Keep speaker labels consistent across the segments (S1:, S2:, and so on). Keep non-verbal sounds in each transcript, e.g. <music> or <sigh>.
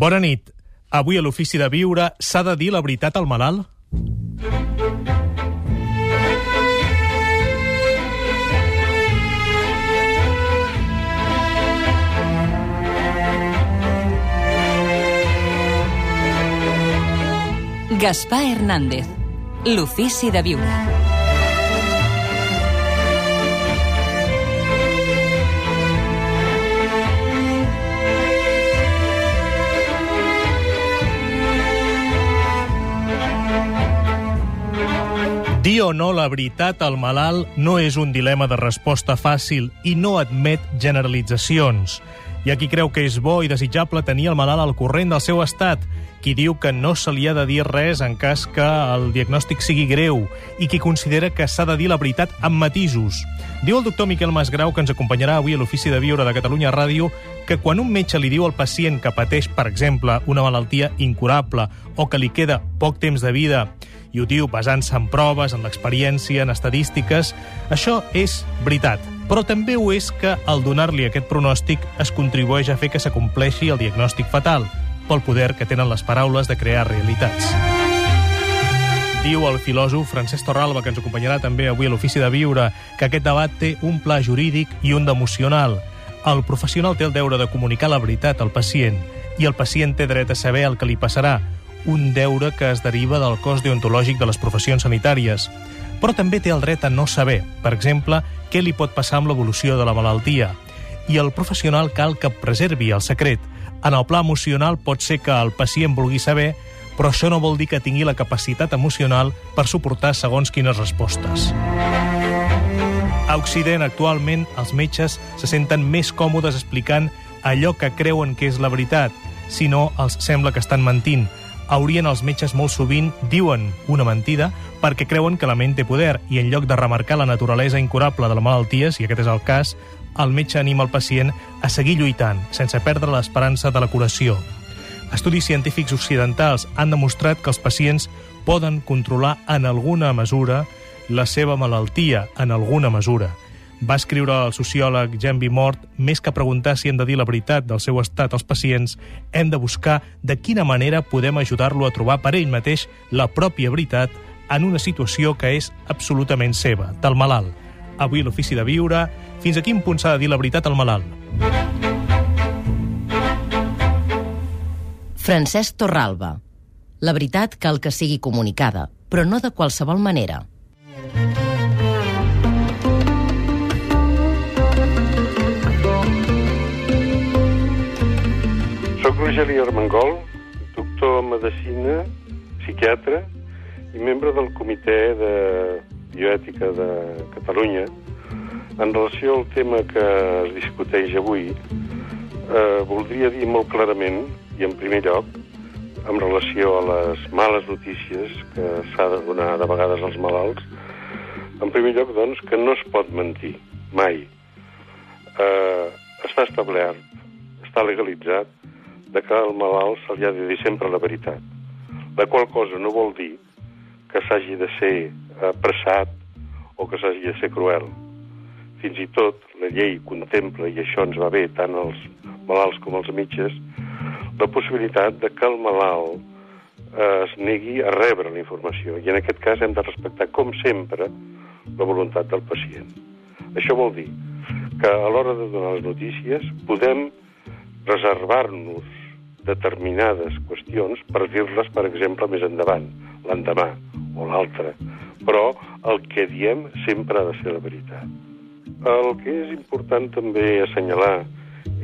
S1: Bona nit. Avui a l'Ofici de Viure s'ha de dir la veritat al malalt?
S2: Gaspar Hernández, l'Ofici de Viure.
S1: Dir o no la veritat al malalt no és un dilema de resposta fàcil i no admet generalitzacions. Hi ha qui creu que és bo i desitjable tenir el malalt al corrent del seu estat, qui diu que no se li ha de dir res en cas que el diagnòstic sigui greu i qui considera que s'ha de dir la veritat amb matisos. Diu el doctor Miquel Masgrau, que ens acompanyarà avui a l'Ofici de Viure de Catalunya Ràdio, que quan un metge li diu al pacient que pateix, per exemple, una malaltia incurable o que li queda poc temps de vida i ho diu basant-se en proves, en l'experiència, en estadístiques, això és veritat. Però també ho és que, al donar-li aquest pronòstic, es contribueix a fer que s'acompleixi el diagnòstic fatal, pel poder que tenen les paraules de crear realitats. Diu el filòsof Francesc Torralba, que ens acompanyarà també avui a l'Ofici de Viure, que aquest debat té un pla jurídic i un d'emocional. El professional té el deure de comunicar la veritat al pacient i el pacient té dret a saber el que li passarà, un deure que es deriva del cos deontològic de les professions sanitàries. Però també té el dret a no saber, per exemple, què li pot passar amb l'evolució de la malaltia. I el professional cal que preservi el secret. En el pla emocional pot ser que el pacient vulgui saber, però això no vol dir que tingui la capacitat emocional per suportar segons quines respostes. A Occident, actualment, els metges se senten més còmodes explicant allò que creuen que és la veritat, si no els sembla que estan mentint. Haurien els metges molt sovint diuen una mentida perquè creuen que la ment té poder i en lloc de remarcar la naturalesa incurable de la malaltia, si aquest és el cas, el metge anima el pacient a seguir lluitant, sense perdre l'esperança de la curació. Estudis científics occidentals han demostrat que els pacients poden controlar en alguna mesura la seva malaltia, en alguna mesura. Va escriure el sociòleg Jean Mort, més que preguntar si hem de dir la veritat del seu estat als pacients, hem de buscar de quina manera podem ajudar-lo a trobar per ell mateix la pròpia veritat en una situació que és absolutament seva, del malalt. Avui l'Ofici de Viure, fins a quin punt s'ha de dir la veritat al malalt?
S3: Francesc Torralba. La veritat cal que sigui comunicada, però no de qualsevol manera.
S4: Rogeli Armengol, doctor en Medicina, psiquiatre i membre del Comitè de Bioètica de Catalunya. En relació al tema que es discuteix avui, eh, voldria dir molt clarament, i en primer lloc, en relació a les males notícies que s'ha de donar de vegades als malalts, en primer lloc, doncs, que no es pot mentir, mai. Eh, està establert, està legalitzat, de que al malalt se li ha de dir sempre la veritat. La qual cosa no vol dir que s'hagi de ser apressat o que s'hagi de ser cruel. Fins i tot la llei contempla, i això ens va bé tant als malalts com als metges, la possibilitat de que el malalt eh, es negui a rebre la informació. I en aquest cas hem de respectar, com sempre, la voluntat del pacient. Això vol dir que a l'hora de donar les notícies podem reservar-nos determinades qüestions per dir-les, per exemple, més endavant, l'endemà o l'altre. Però el que diem sempre ha de ser la veritat. El que és important també assenyalar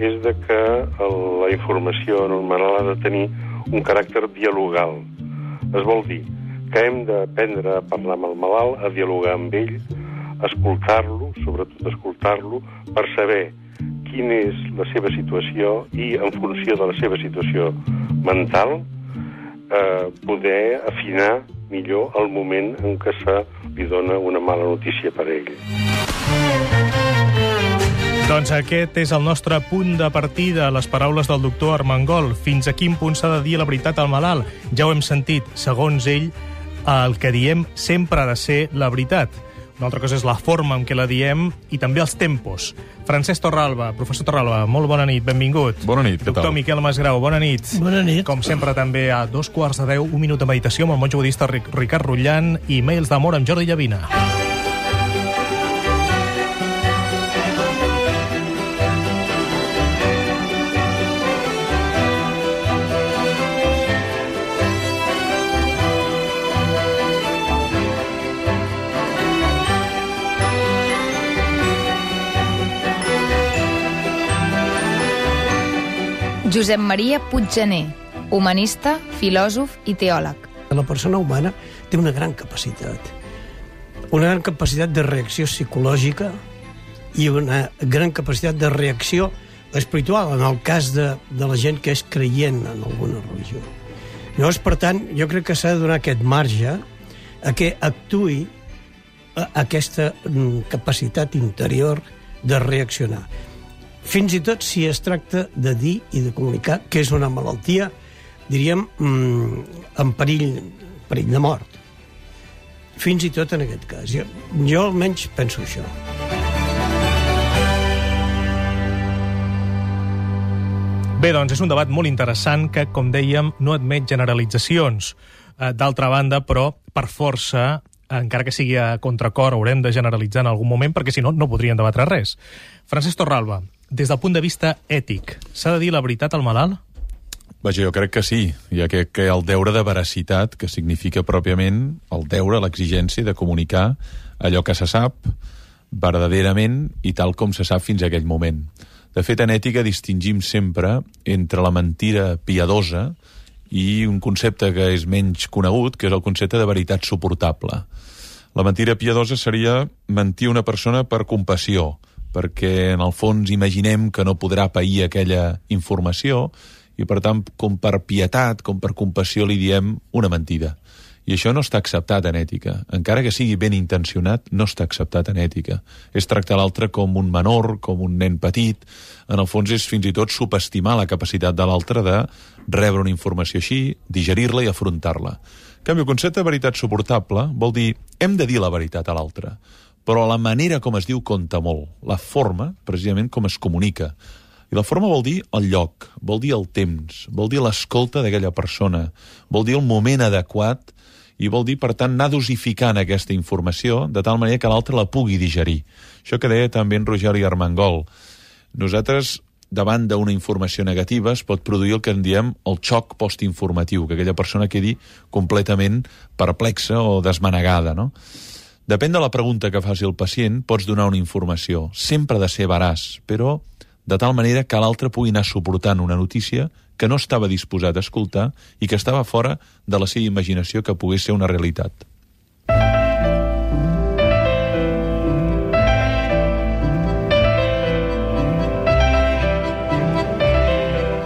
S4: és de que la informació normal ha de tenir un caràcter dialogal. Es vol dir que hem d'aprendre a parlar amb el malalt, a dialogar amb ell, escoltar-lo, sobretot escoltar-lo, per saber quina és la seva situació i, en funció de la seva situació mental, eh, poder afinar millor el moment en què se li dona una mala notícia per a ell.
S1: Doncs aquest és el nostre punt de partida, les paraules del doctor Armengol. Fins a quin punt s'ha de dir la veritat al malalt? Ja ho hem sentit, segons ell, el que diem sempre ha de ser la veritat. Una altra cosa és la forma en què la diem i també els tempos. Francesc Torralba, professor Torralba, molt bona nit, benvingut.
S5: Bona nit, què
S1: Doctor
S5: tal?
S1: Miquel Masgrau, bona nit.
S6: Bona nit.
S1: Com sempre, també a dos quarts de deu, un minut de meditació amb el monjo budista Ric- Ricard Rullant i mails d'amor amb Jordi Llavina.
S7: Josep Maria Puiggener, humanista, filòsof i teòleg.
S6: La persona humana té una gran capacitat. Una gran capacitat de reacció psicològica i una gran capacitat de reacció espiritual, en el cas de, de la gent que és creient en alguna religió. Llavors, per tant, jo crec que s'ha de donar aquest marge a que actui aquesta mm, capacitat interior de reaccionar. Fins i tot si es tracta de dir i de comunicar que és una malaltia, diríem, mm, en perill, perill de mort. Fins i tot en aquest cas. Jo, jo almenys penso això.
S1: Bé, doncs és un debat molt interessant que, com dèiem, no admet generalitzacions. Eh, D'altra banda, però, per força, encara que sigui a contracor, haurem de generalitzar en algun moment, perquè si no, no podrien debatre res. Francesc Torralba, des del punt de vista ètic, s'ha de dir la veritat al malalt?
S5: Vaja, jo crec que sí, ja que, que el deure de veracitat, que significa pròpiament el deure, l'exigència de comunicar allò que se sap verdaderament i tal com se sap fins a aquell moment. De fet, en ètica distingim sempre entre la mentira piadosa i un concepte que és menys conegut, que és el concepte de veritat suportable. La mentira piadosa seria mentir una persona per compassió, perquè en el fons imaginem que no podrà pair aquella informació i per tant, com per pietat, com per compassió, li diem una mentida. I això no està acceptat en ètica. Encara que sigui ben intencionat, no està acceptat en ètica. És tractar l'altre com un menor, com un nen petit. En el fons és fins i tot subestimar la capacitat de l'altre de rebre una informació així, digerir-la i afrontar-la. En canvi, el concepte de veritat suportable vol dir hem de dir la veritat a l'altre, però la manera com es diu compta molt. La forma, precisament, com es comunica. I la forma vol dir el lloc, vol dir el temps, vol dir l'escolta d'aquella persona, vol dir el moment adequat i vol dir, per tant, anar dosificant aquesta informació de tal manera que l'altre la pugui digerir. Això que deia també en Rogeri Armengol. Nosaltres, davant d'una informació negativa, es pot produir el que en diem el xoc postinformatiu, que aquella persona quedi completament perplexa o desmanegada, no? Depèn de la pregunta que faci el pacient, pots donar una informació. Sempre ha de ser veraç, però de tal manera que l'altre pugui anar suportant una notícia que no estava disposat a escoltar i que estava fora de la seva imaginació que pogués ser una realitat.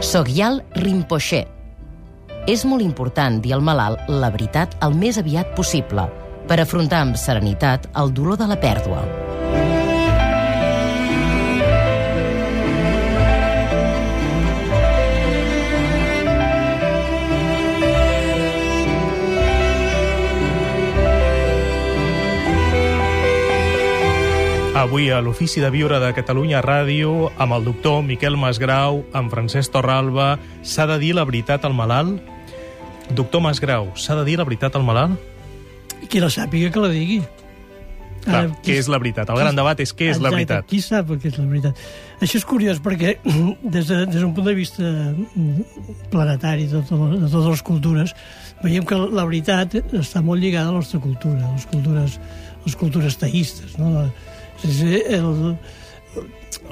S3: Sogyal Rinpoche. És molt important dir al malalt la veritat el més aviat possible per afrontar amb serenitat el dolor de la pèrdua.
S1: Avui a l'Ofici de Viure de Catalunya Ràdio, amb el doctor Miquel Masgrau, amb Francesc Torralba, s'ha de dir la veritat al malalt? Doctor Masgrau, s'ha de dir la veritat al malalt?
S6: Qui la sàpiga que la digui.
S1: Clar,
S6: Ara,
S1: què és la veritat? El gran debat és què és la
S6: Exacte,
S1: veritat.
S6: Qui sap que és la veritat? Això és curiós perquè <clears throat> des d'un de, des punt de vista mm, planetari de, tot, de totes les cultures veiem que la veritat està molt lligada a la nostra cultura, a les cultures, a les cultures teïstes. No? La, és, el,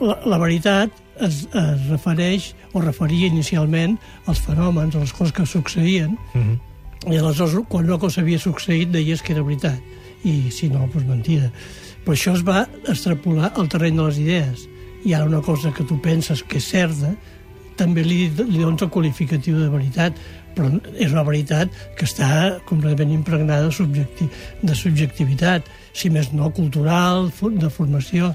S6: la, la veritat es, es refereix o referia inicialment als fenòmens, a les coses que succeïen,
S1: Mhm.
S6: I aleshores, quan una cosa havia succeït, deies que era veritat. I si no, doncs mentida. Però això es va extrapolar al terreny de les idees. I ara una cosa que tu penses que és certa, també li, li dones el qualificatiu de veritat, però és una veritat que està completament impregnada de, subjecti de subjectivitat, si més no cultural, de formació.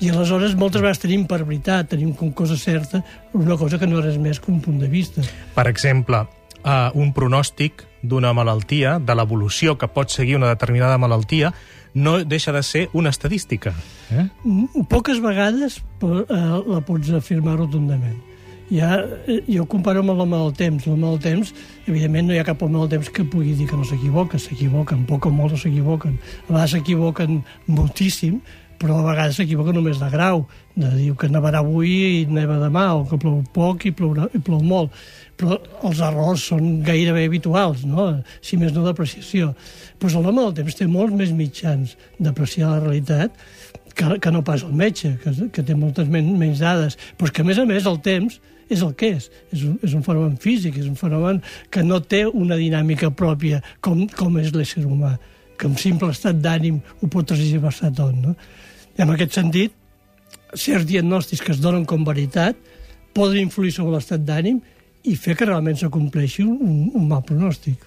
S6: I aleshores moltes vegades tenim per veritat, tenim com cosa certa una cosa que no és més que un punt de vista.
S1: Per exemple, eh, un pronòstic d'una malaltia, de l'evolució que pot seguir una determinada malaltia, no deixa de ser una estadística. Eh?
S6: Mm, Poques vegades eh, la pots afirmar rotundament. Ja, eh, jo comparo amb l'home del temps. L'home del temps, evidentment, no hi ha cap del temps que pugui dir que no s'equivoca. S'equivoquen, poc o molt s'equivoquen. A vegades s'equivoquen moltíssim, però a vegades s'equivoquen només de grau. De, diu que nevarà avui i neva demà, o que plou poc i, plourà, i plou molt. Però els errors són gairebé habituals, no? si més no d'apreciació. Pues l'home del temps té molts més mitjans d'apreciar la realitat que, que no pas el metge, que, que té moltes men menys dades, però és que, a més a més, el temps és el que és. És un, és un fenomen físic, és un fenomen que no té una dinàmica pròpia com, com és l'ésser humà, que un simple estat d'ànim ho pot transversar tot. No? En aquest sentit, certs diagnòstics que es donen com veritat poden influir sobre l'estat d'ànim i fer que realment s'acompleixi un, un mal pronòstic.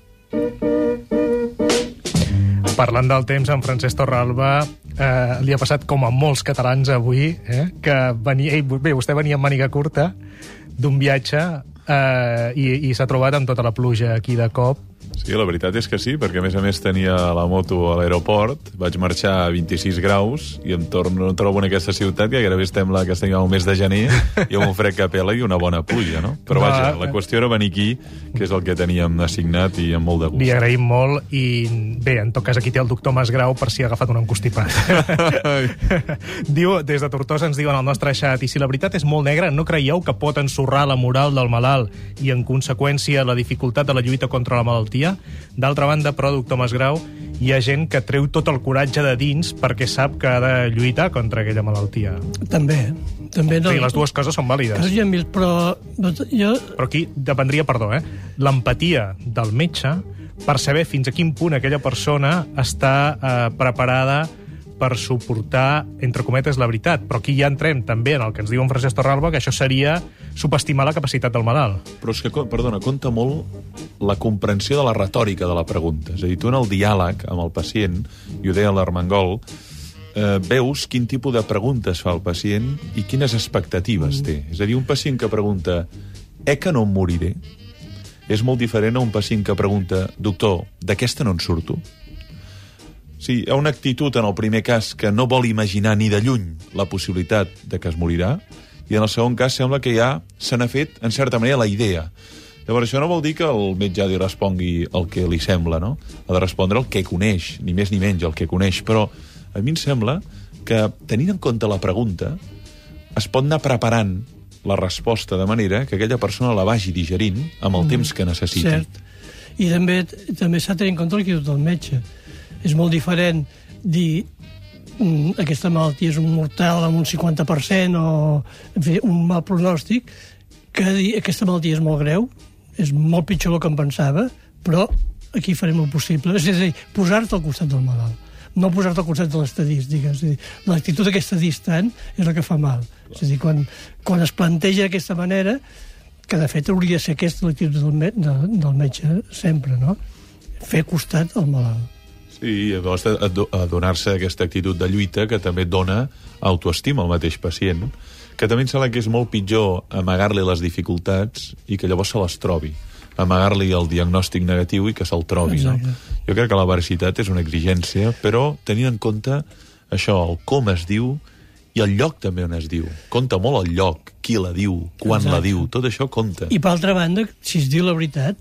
S1: Parlant del temps, en Francesc Torralba eh, li ha passat com a molts catalans avui, eh, que venia, bé, vostè venia amb màniga curta d'un viatge eh, i, i s'ha trobat amb tota la pluja aquí de cop.
S5: Sí, la veritat és que sí, perquè a més a més tenia la moto a l'aeroport, vaig marxar a 26 graus i em torno, em trobo en aquesta ciutat que gairebé la que estem al mes de gener i amb un fred que pela i una bona pluja, no? Però
S1: Va.
S5: vaja, la qüestió era venir aquí, que és el que teníem assignat i amb molt de
S1: Li
S5: gust.
S1: agraïm molt i bé, en tot cas aquí té el doctor Masgrau per si ha agafat un encostipat. <laughs> Diu, des de Tortosa ens diuen al nostre xat i si la veritat és molt negra, no creieu que pot ensorrar la moral del malalt i en conseqüència la dificultat de la lluita contra la malaltia? D'altra banda, però, doctor Masgrau, hi ha gent que treu tot el coratge de dins perquè sap que ha de lluitar contra aquella malaltia.
S6: També, també
S1: No. Sí, les dues coses són vàlides.
S6: Casos hi ha mil, però jo
S1: Però aquí dependria, perdó, eh, l'empatia del metge per saber fins a quin punt aquella persona està eh, preparada per suportar, entre cometes, la veritat. Però aquí ja entrem també en el que ens diu en Francesc Torralba, que això seria subestimar la capacitat del malalt.
S5: Però és que, perdona, compta molt la comprensió de la retòrica de la pregunta. És a dir, tu en el diàleg amb el pacient, i ho deia l'Armengol, eh, veus quin tipus de preguntes fa el pacient i quines expectatives té. És a dir, un pacient que pregunta eh que no em moriré? És molt diferent a un pacient que pregunta doctor, d'aquesta no en surto? Sí, hi ha una actitud en el primer cas que no vol imaginar ni de lluny la possibilitat de que es morirà, i en el segon cas sembla que ja se n'ha fet, en certa manera, la idea. Llavors, això no vol dir que el metge de respongui el que li sembla, no? Ha de respondre el que coneix, ni més ni menys el que coneix, però a mi em sembla que, tenint en compte la pregunta, es pot anar preparant la resposta de manera que aquella persona la vagi digerint amb el temps que necessiti.
S6: Cert. I també també s'ha de tenir en compte l'actitud del metge. És molt diferent dir mm, aquesta malaltia és un mortal amb un 50% o fi, un mal pronòstic que dir aquesta malaltia és molt greu, és molt pitjor del que em pensava, però aquí farem el possible. És a dir, posar-te al costat del malalt no posar-te al costat de l'estadística. És a dir, l'actitud aquesta distant és la que fa mal. És a dir, quan, quan es planteja d'aquesta manera, que de fet hauria de ser aquesta l'actitud del, me de, del metge sempre, no? Fer costat al malalt.
S5: I llavors a, a, a donar-se aquesta actitud de lluita que també dona autoestima al mateix pacient, que també em sembla que és molt pitjor amagar-li les dificultats i que llavors se les trobi amagar-li el diagnòstic negatiu i que se'l trobi. No? Jo crec que la veracitat és una exigència, però tenint en compte això, el com es diu i el lloc també on es diu. Compta molt el lloc, qui la diu, quan
S6: Exacte.
S5: la diu, tot això compta.
S6: I per altra banda, si es diu la veritat,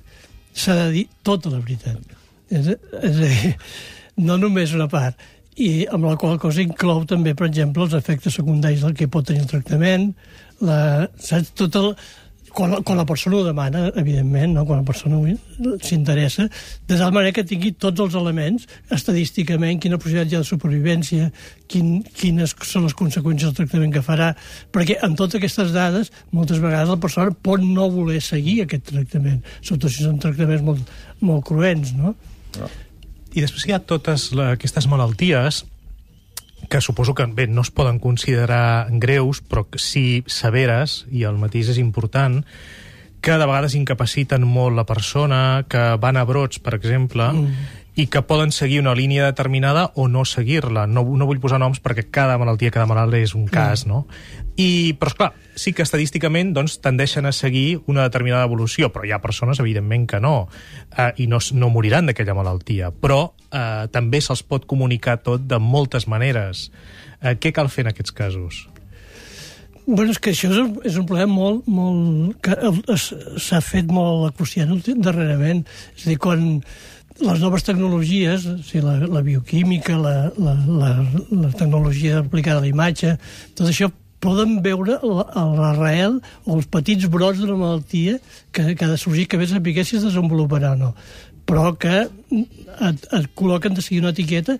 S6: s'ha de dir tota la veritat. És, és a dir, no només una part. I amb la qual cosa inclou també, per exemple, els efectes secundaris del que pot tenir el tractament, la, saps, tot el, quan, quan la persona ho demana, evidentment, no? quan la persona s'interessa, de tal manera que tingui tots els elements, estadísticament, quina possibilitat hi ha de supervivència, quin, quines són les conseqüències del tractament que farà, perquè amb totes aquestes dades, moltes vegades la persona pot no voler seguir aquest tractament, sobretot si són tractaments molt, molt cruents, no?
S1: I després hi ha totes la, aquestes malalties que suposo que bé, no es poden considerar greus, però sí severes, i el mateix és important, que de vegades incapaciten molt la persona, que van a brots, per exemple, mm. I que poden seguir una línia determinada o no seguir-la. No, no vull posar noms perquè cada malaltia, cada malalt és un cas, no? I, però, esclar, sí que estadísticament doncs, tendeixen a seguir una determinada evolució, però hi ha persones, evidentment, que no, eh, i no, no moriran d'aquella malaltia. Però eh, també se'ls pot comunicar tot de moltes maneres. Eh, què cal fer en aquests casos?
S6: Bueno, és que això és un, és un problema molt, molt que s'ha fet molt acuciant darrerament. És a dir, quan les noves tecnologies, o sigui, la, la bioquímica, la, la, la, la tecnologia aplicada a la imatge, tot això poden veure l'arrel o els petits brots de la malaltia que, que ha de sorgir, que bé sapigués si es desenvoluparà o no. Però que et, et col·loquen de seguir una etiqueta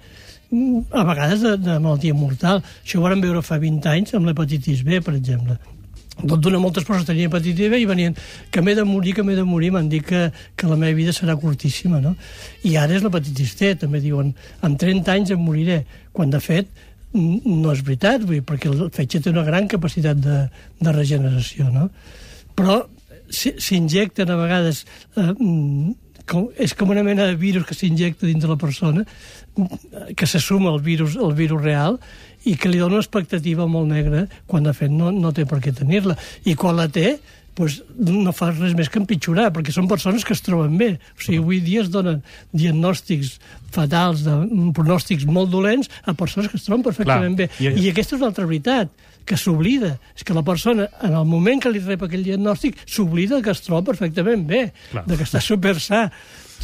S6: a vegades de, de malaltia mortal. Això ho vam veure fa 20 anys amb l'hepatitis B, per exemple. Tot d'una moltes persones tenien hepatitis i venien que m'he de morir, que m'he de morir, m'han dit que, que la meva vida serà curtíssima, no? I ara és l'hepatitis C, també diuen, en 30 anys em moriré, quan de fet no és veritat, vull dir, perquè el fetge té una gran capacitat de, de regeneració, no? Però s'injecten a vegades... Eh, com, és com una mena de virus que s'injecta dins de la persona, que se suma al virus, al virus real, i que li dona una expectativa molt negra quan, de fet, no, no té per què tenir-la. I quan la té, pues, no fa res més que empitjorar, perquè són persones que es troben bé. O sigui, avui dia es donen diagnòstics fatals, de, pronòstics molt dolents a persones que es troben perfectament Clar. bé. I, I aquesta és l'altra veritat, que s'oblida. És que la persona, en el moment que li rep aquell diagnòstic, s'oblida que es troba perfectament bé, Clar. de que està super sa.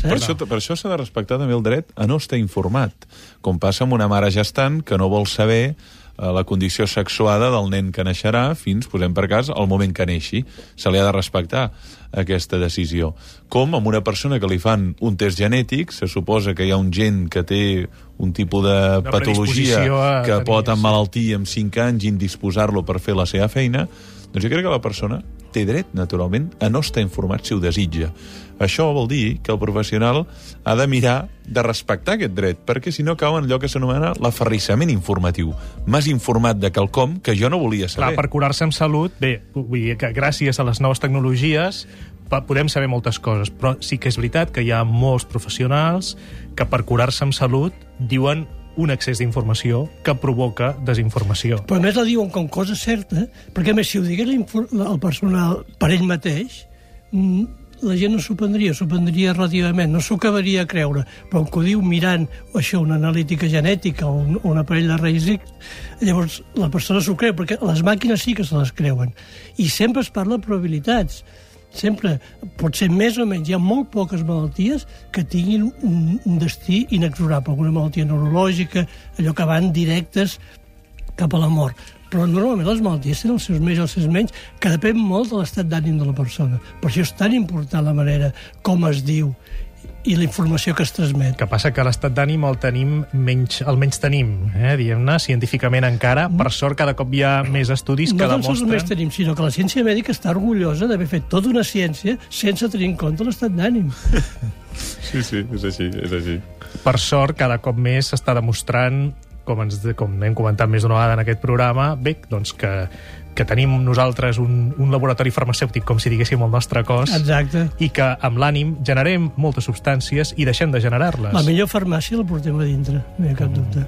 S5: Per això, per això s'ha de respectar també el dret a no estar informat, com passa amb una mare gestant que no vol saber Eh, la condició sexuada del nen que naixerà fins, posem per cas, al moment que neixi. Se li ha de respectar aquesta decisió. Com amb una persona que li fan un test genètic, se suposa que hi ha un gen que té un tipus de Una patologia que pot emmalaltir amb 5 anys i indisposar-lo per fer la seva feina, doncs jo crec que la persona té dret, naturalment, a no estar informat si ho desitja. Això vol dir que el professional ha de mirar de respectar aquest dret, perquè si no cau en allò que s'anomena l'aferrissament informatiu. M'has informat de quelcom que jo no volia saber.
S1: Clar, per curar-se amb salut, bé, vull dir que gràcies a les noves tecnologies podem saber moltes coses, però sí que és veritat que hi ha molts professionals que per curar-se amb salut diuen un excés d'informació que provoca desinformació.
S6: Però a més la diuen com cosa certa, perquè a més si ho digués el personal per ell mateix, mm, la gent no s'ho prendria, s'ho prendria relativament, no s'ho acabaria a creure, però que ho diu mirant això, una analítica genètica o un, un aparell de reis llavors la persona s'ho creu, perquè les màquines sí que se les creuen. I sempre es parla de probabilitats. Sempre, pot ser més o menys, hi ha molt poques malalties que tinguin un, un destí inexorable, alguna malaltia neurològica, allò que van directes cap a la mort però normalment les malalties tenen els seus més i els seus menys, que depèn molt de l'estat d'ànim de la persona. Per això és tan important la manera com es diu i la informació que es transmet.
S1: Que passa que l'estat d'ànim el tenim menys, el menys tenim, eh, diguem-ne, científicament encara. Per sort, cada cop hi ha més estudis
S6: no
S1: que demostren...
S6: No menys tenim, sinó que la ciència mèdica està orgullosa d'haver fet tota una ciència sense tenir en compte l'estat d'ànim. <laughs>
S5: Sí, sí, és així, és així.
S1: Per sort, cada cop més s'està demostrant com, ens, com hem comentat més d'una vegada en aquest programa, bé, doncs que, que tenim nosaltres un, un laboratori farmacèutic, com si diguéssim el nostre cos,
S6: Exacte.
S1: i que amb l'ànim generem moltes substàncies i deixem de generar-les.
S6: La millor farmàcia la portem a dintre, no hi ha cap dubte.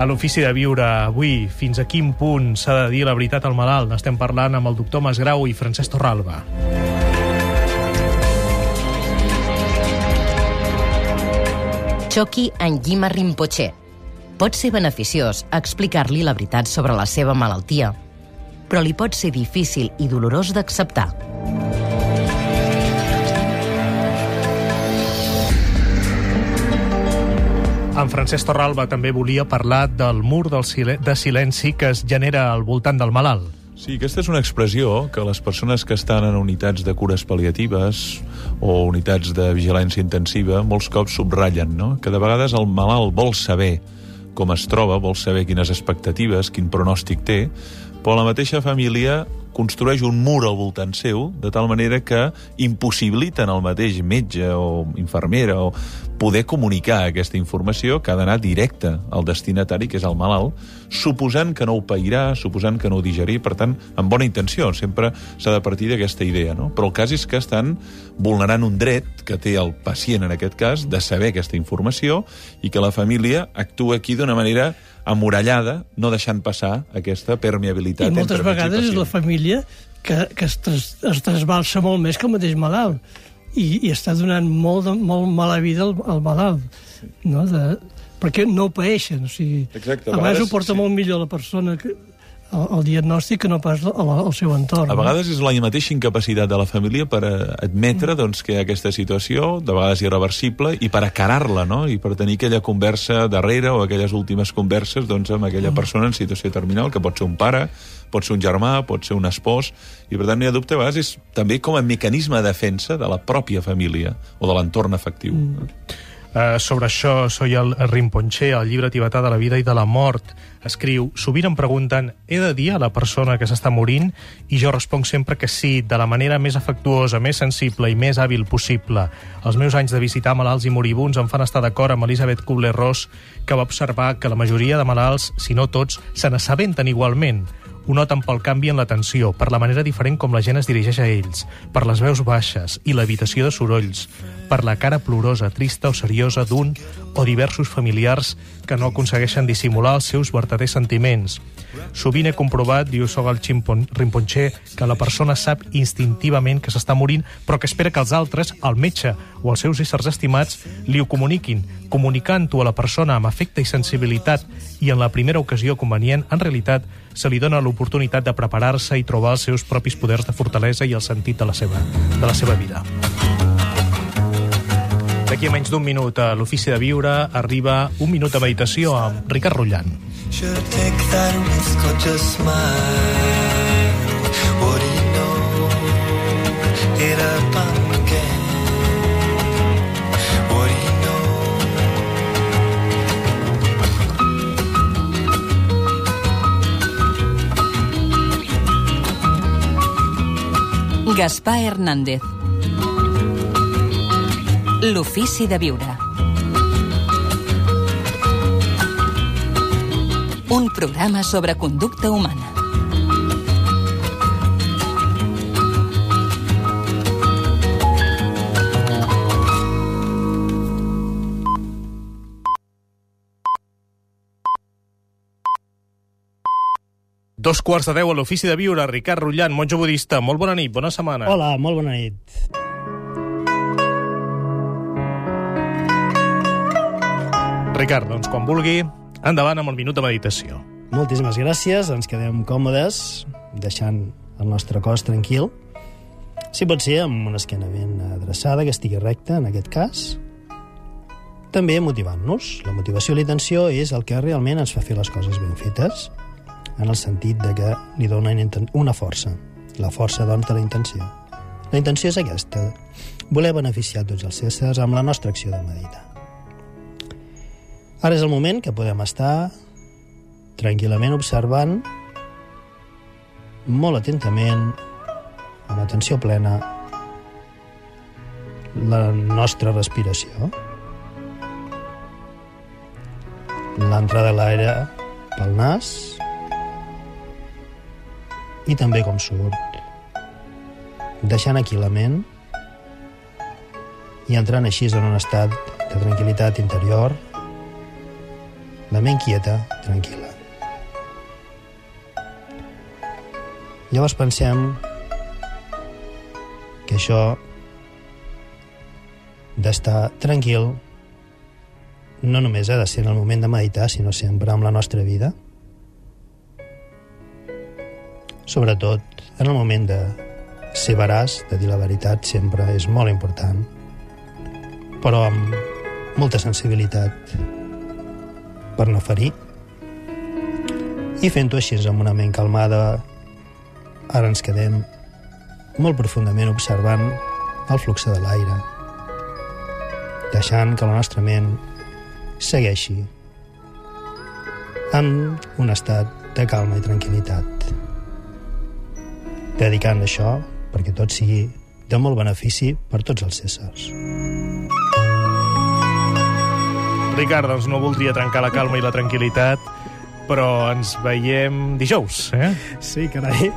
S1: A l'Ofici de Viure avui, fins a quin punt s'ha de dir la veritat al malalt? N'estem parlant amb el doctor Masgrau i Francesc Torralba.
S3: Choki Anyima Rinpoche, Pot ser beneficiós explicar-li la veritat sobre la seva malaltia, però li pot ser difícil i dolorós d'acceptar.
S1: En Francesc Torralba també volia parlar del mur del silen de silenci que es genera al voltant del malalt.
S5: Sí, aquesta és una expressió que les persones que estan en unitats de cures pal·liatives o unitats de vigilància intensiva molts cops subratllen, no? que de vegades el malalt vol saber com es troba, vol saber quines expectatives, quin pronòstic té, però la mateixa família construeix un mur al voltant seu, de tal manera que impossibiliten al mateix metge o infermera o poder comunicar aquesta informació que ha d'anar directa al destinatari, que és el malalt, suposant que no ho pairà, suposant que no ho digerir, per tant, amb bona intenció, sempre s'ha de partir d'aquesta idea, no? Però el cas és que estan vulnerant un dret que té el pacient, en aquest cas, de saber aquesta informació i que la família actua aquí d'una manera amurallada, no deixant passar aquesta permeabilitat
S6: I moltes vegades és la família que, que es, tras, es trasbalsa molt més que el mateix malalt i, i està donant molt, de, molt mala vida al, al malalt, no? De, perquè no ho paeixen. O sigui,
S5: Exacte, a
S6: vegades, ho porta
S5: sí.
S6: molt millor la persona que, el, el diagnòstic que no pas el seu entorn.
S5: A vegades és la mateixa incapacitat de la família per eh, admetre doncs, que aquesta situació, de vegades irreversible, i per acarar-la, no? i per tenir aquella conversa darrere o aquelles últimes converses doncs, amb aquella persona en situació terminal, que pot ser un pare, pot ser un germà, pot ser un espòs, i per tant no hi ha dubte, a vegades és també com a mecanisme de defensa de la pròpia família o de l'entorn afectiu. Mm.
S1: Uh, sobre això, soy el Rinpoché, el llibre tibetà de la vida i de la mort. Escriu, sovint em pregunten, he de dir a la persona que s'està morint? I jo responc sempre que sí, de la manera més afectuosa, més sensible i més hàbil possible. Els meus anys de visitar malalts i moribuns em fan estar d'acord amb Elisabeth Kubler-Ross, que va observar que la majoria de malalts, si no tots, se n'assabenten igualment. Ho noten pel canvi en l'atenció, per la manera diferent com la gent es dirigeix a ells, per les veus baixes i l'evitació de sorolls, per la cara plorosa, trista o seriosa d'un o diversos familiars que no aconsegueixen dissimular els seus verdaders sentiments. Sovint he comprovat, diu Sogal Rinpoché, que la persona sap instintivament que s'està morint, però que espera que els altres, el metge o els seus éssers estimats, li ho comuniquin. Comunicant-ho a la persona amb afecte i sensibilitat i en la primera ocasió convenient, en realitat, se li dona l'oportunitat de preparar-se i trobar els seus propis poders de fortalesa i el sentit de la seva, de la seva vida. D'aquí a menys d'un minut a l'Ofici de Viure arriba un minut de meditació amb Ricard Rullant.
S8: Should I take that risk or just smile? What do you know? Get up again. What do you know?
S2: Gaspar Hernández. L'ofici de viure. Un programa sobre conducta humana.
S1: Dos quarts de deu a l'Ofici de Viure, Ricard Rullant, monjo budista. Molt bona nit, bona setmana.
S9: Hola, molt bona nit.
S1: Ricard, doncs quan vulgui, endavant amb el minut de meditació.
S9: Moltíssimes gràcies, ens quedem còmodes, deixant el nostre cos tranquil. Si pot ser, amb una esquena ben adreçada, que estigui recta, en aquest cas. També motivant-nos. La motivació i la intenció és el que realment ens fa fer les coses ben fetes, en el sentit de que li dona una força. La força, doncs, de la intenció. La intenció és aquesta, voler beneficiar tots els éssers amb la nostra acció de meditar. Ara és el moment que podem estar tranquil·lament observant molt atentament, amb atenció plena, la nostra respiració. L'entrada de l'aire pel nas i també com surt, deixant aquí la ment i entrant així en un estat de tranquil·litat interior, la ment quieta, tranquil·la. Llavors pensem que això d'estar tranquil no només ha de ser en el moment de meditar, sinó sempre amb la nostra vida. Sobretot en el moment de ser veraç, de dir la veritat, sempre és molt important, però amb molta sensibilitat per no ferir. I fent-ho així amb una ment calmada, ara ens quedem molt profundament observant el flux de l'aire, deixant que la nostra ment segueixi amb un estat de calma i tranquil·litat. dedicant això perquè tot sigui de molt benefici per tots els éssers.
S1: Ricard, doncs no voldria trencar la calma i la tranquil·litat, però ens veiem dijous, eh?
S9: Sí, carai,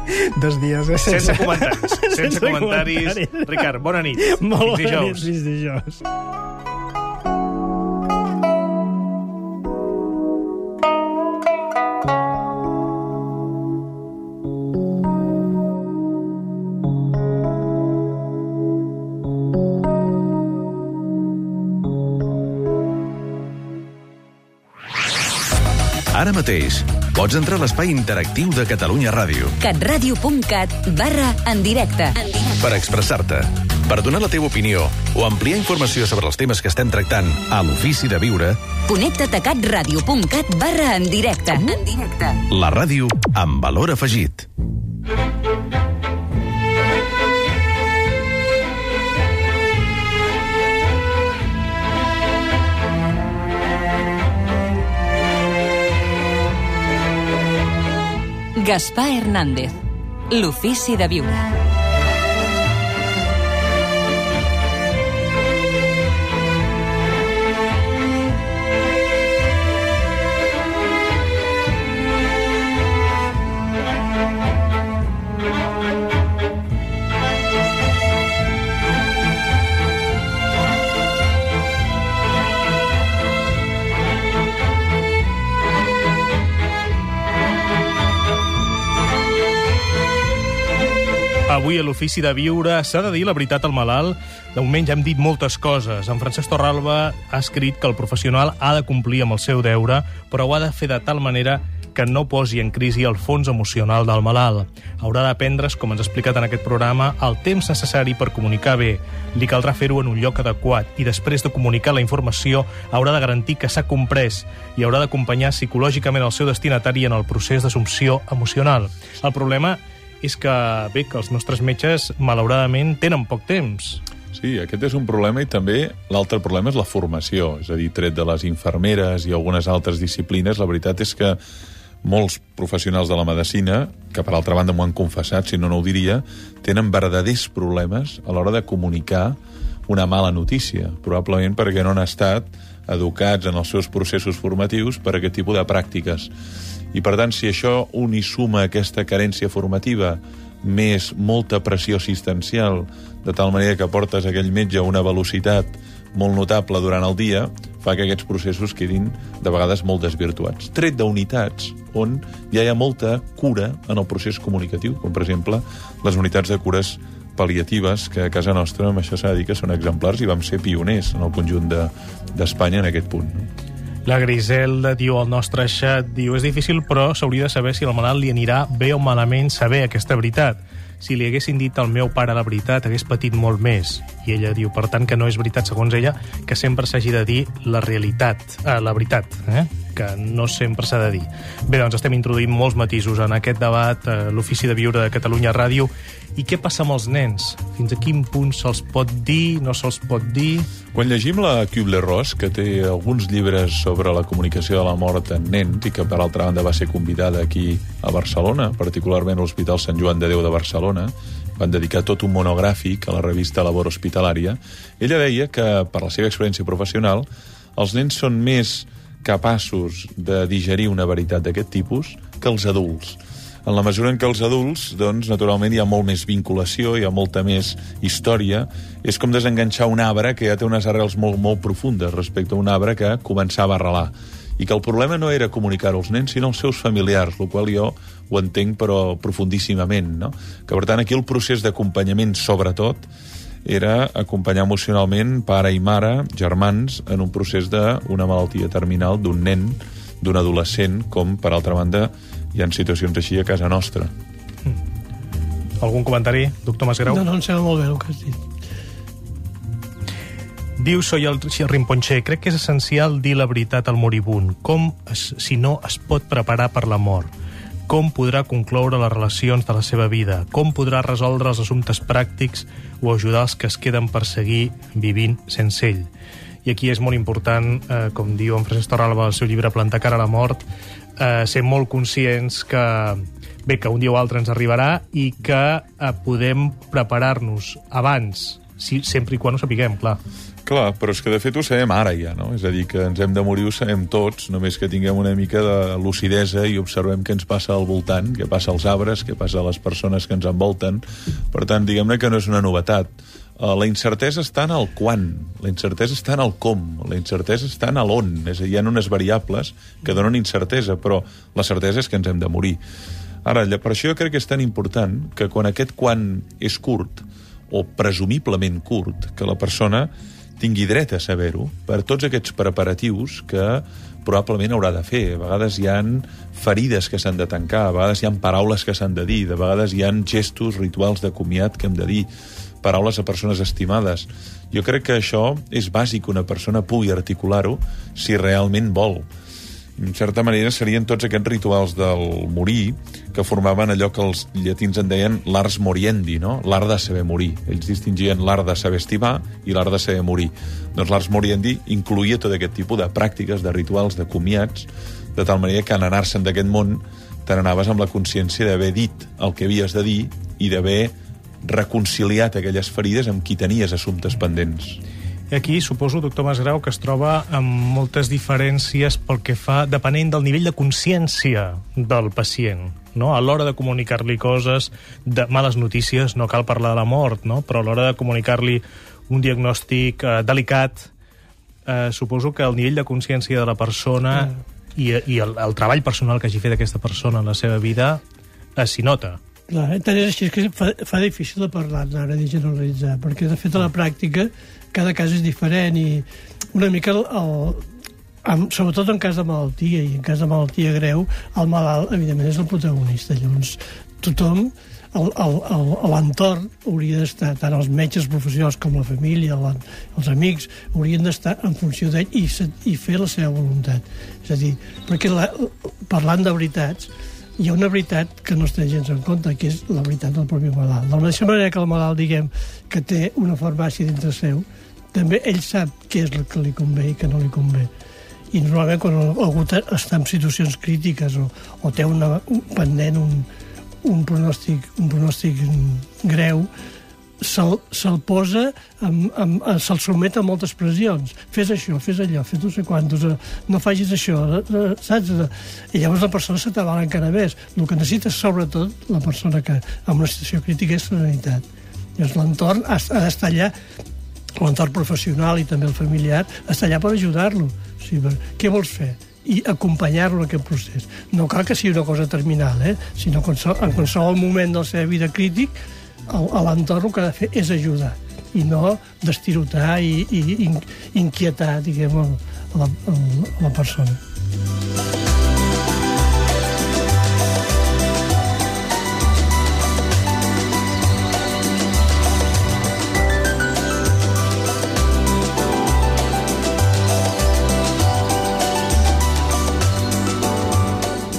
S9: dos dies... Eh?
S1: Sense comentaris. Sense, sense comentaris. comentaris. Ricard, bona nit.
S9: Molt
S1: fins
S9: bona
S1: dijous.
S9: nit, fins dijous.
S10: Ara mateix, pots entrar a l'espai interactiu de Catalunya Ràdio
S2: catradio.cat barra en directe. En directe.
S10: per expressar-te, per donar la teva opinió o ampliar informació sobre els temes que estem tractant a l'Ofici de Viure,
S2: Connecta't a catradio.cat barra en directe. En directe.
S10: la ràdio amb valor afegit.
S2: Gaspar Hernández. L'ofici de viure.
S1: Avui a l'Ofici de Viure s'ha de dir la veritat al malalt. De moment ja hem dit moltes coses. En Francesc Torralba ha escrit que el professional ha de complir amb el seu deure, però ho ha de fer de tal manera que no posi en crisi el fons emocional del malalt. Haurà d'aprendre's, com ens ha explicat en aquest programa, el temps necessari per comunicar bé. Li caldrà fer-ho en un lloc adequat i després de comunicar la informació haurà de garantir que s'ha comprès i haurà d'acompanyar psicològicament el seu destinatari en el procés d'assumpció emocional. El problema és que, bé, que els nostres metges, malauradament, tenen poc temps.
S5: Sí, aquest és un problema i també l'altre problema és la formació. És a dir, tret de les infermeres i algunes altres disciplines, la veritat és que molts professionals de la medicina, que per altra banda m'ho han confessat, si no, no ho diria, tenen verdaders problemes a l'hora de comunicar una mala notícia, probablement perquè no han estat educats en els seus processos formatius per aquest tipus de pràctiques. I, per tant, si això un hi suma aquesta carència formativa més molta pressió assistencial, de tal manera que portes aquell metge a una velocitat molt notable durant el dia, fa que aquests processos quedin de vegades molt desvirtuats. Tret d'unitats on ja hi ha molta cura en el procés comunicatiu, com per exemple les unitats de cures pal·liatives, que a casa nostra, amb això s'ha de dir que són exemplars i vam ser pioners en el conjunt de- d'Espanya de, en aquest punt. No?
S1: La Griselda diu al nostre xat, diu, és difícil, però s'hauria de saber si al malalt li anirà bé o malament saber aquesta veritat. Si li haguessin dit al meu pare la veritat, hagués patit molt més. I ella diu, per tant, que no és veritat, segons ella, que sempre s'hagi de dir la realitat, eh, la veritat, eh? que no sempre s'ha de dir. Bé, doncs estem introduint molts matisos en aquest debat, eh, l'Ofici de Viure de Catalunya Ràdio. I què passa amb els nens? Fins a quin punt se'ls pot dir, no se'ls pot dir?
S5: Quan llegim la Kübler-Ross, que té alguns llibres sobre la comunicació de la mort en nens i que, per altra banda, va ser convidada aquí a Barcelona, particularment a l'Hospital Sant Joan de Déu de Barcelona, van dedicar tot un monogràfic a la revista Labor Hospitalària, ella deia que, per la seva experiència professional, els nens són més capaços de digerir una veritat d'aquest tipus que els adults en la mesura en què els adults, doncs, naturalment hi ha molt més vinculació, hi ha molta més història. És com desenganxar un arbre que ja té unes arrels molt, molt profundes respecte a un arbre que començava a arrelar. I que el problema no era comunicar als nens, sinó als seus familiars, el qual jo ho entenc, però profundíssimament, no? Que, per tant, aquí el procés d'acompanyament, sobretot, era acompanyar emocionalment pare i mare, germans, en un procés d'una malaltia terminal d'un nen, d'un adolescent, com, per altra banda, hi ha situacions així a casa nostra.
S1: Algun comentari, doctor Masgrau?
S6: No, no, em sembla molt bé el que has dit.
S1: Diu Soy el Rimponcher, crec que és essencial dir la veritat al moribund. Com, es, si no, es pot preparar per la mort? Com podrà concloure les relacions de la seva vida? Com podrà resoldre els assumptes pràctics o ajudar els que es queden per seguir vivint sense ell? I aquí és molt important, eh, com diu en Francesc Torralba al seu llibre Plantar cara a la mort, eh, ser molt conscients que bé, que un dia o altre ens arribarà i que eh, podem preparar-nos abans, si, sempre i quan ho sapiguem, clar.
S5: Clar, però és que de fet ho sabem ara ja, no? És a dir, que ens hem de morir ho sabem tots, només que tinguem una mica de lucidesa i observem què ens passa al voltant, què passa als arbres, què passa a les persones que ens envolten. Per tant, diguem-ne que no és una novetat. Uh, la incertesa està en el quan, la incertesa està en el com, la incertesa està en l'on. És a dir, hi ha unes variables que donen incertesa, però la certesa és que ens hem de morir. Ara, per això jo crec que és tan important que quan aquest quan és curt, o presumiblement curt, que la persona tingui dret a saber-ho per tots aquests preparatius que probablement haurà de fer. A vegades hi han ferides que s'han de tancar, a vegades hi han paraules que s'han de dir, de vegades hi han gestos, rituals de comiat que hem de dir, paraules a persones estimades. Jo crec que això és bàsic una persona pugui articular-ho si realment vol. En certa manera serien tots aquests rituals del morir que formaven allò que els llatins en deien l'ars moriendi, no? l'art de saber morir. Ells distingien l'art de saber estimar i l'art de saber morir. Doncs l'ars moriendi incluïa tot aquest tipus de pràctiques, de rituals, de comiats, de tal manera que en anar-se'n d'aquest món te n'anaves amb la consciència d'haver dit el que havies de dir i d'haver reconciliat aquelles ferides amb qui tenies assumptes pendents.
S1: I aquí suposo, doctor Masgrau, que es troba amb moltes diferències pel que fa, depenent del nivell de consciència del pacient. No? A l'hora de comunicar-li coses, de males notícies, no cal parlar de la mort, no? però a l'hora de comunicar-li un diagnòstic eh, delicat, eh, suposo que el nivell de consciència de la persona i, i el, el treball personal que hagi fet aquesta persona en la seva vida eh, s'hi nota.
S6: Clar, eh, tant és així que fa, fa difícil de parlar ara, de generalitzar, perquè de fet a la pràctica cada cas és diferent i una mica el, el, en, sobretot en cas de malaltia i en cas de malaltia greu, el malalt evidentment és el protagonista, llavors tothom l'entorn hauria d'estar, tant els metges professionals com la família, la, els amics, haurien d'estar en funció d'ell i, i fer la seva voluntat. És a dir, perquè la, parlant de veritats, hi ha una veritat que no es té gens en compte, que és la veritat del propi malalt. De la mateixa manera que el malalt, diguem, que té una farmàcia dintre seu, també ell sap què és el que li convé i que no li convé. I normalment quan algú està en situacions crítiques o, o té una, un pendent, un, un pronòstic, un pronòstic greu, se'l se posa, amb, amb, se'l sotmet a moltes pressions. Fes això, fes allò, fes no sé quantos, eh, no facis això, eh, eh, saps? I llavors la persona se t'avala encara més. El que necessita, sobretot, la persona que en una situació crítica és serenitat. Llavors l'entorn ha, ha d'estar allà l'entorn professional i també el familiar està allà per ajudar-lo. O sigui, què vols fer? i acompanyar-lo en aquest procés. No cal que sigui una cosa terminal, eh? sinó que en qualsevol- en qualsevol moment de la seva vida crític l'entorn el que ha de fer és ajudar i no destirotar i, i in, inquietar, diguem, la, el, la persona.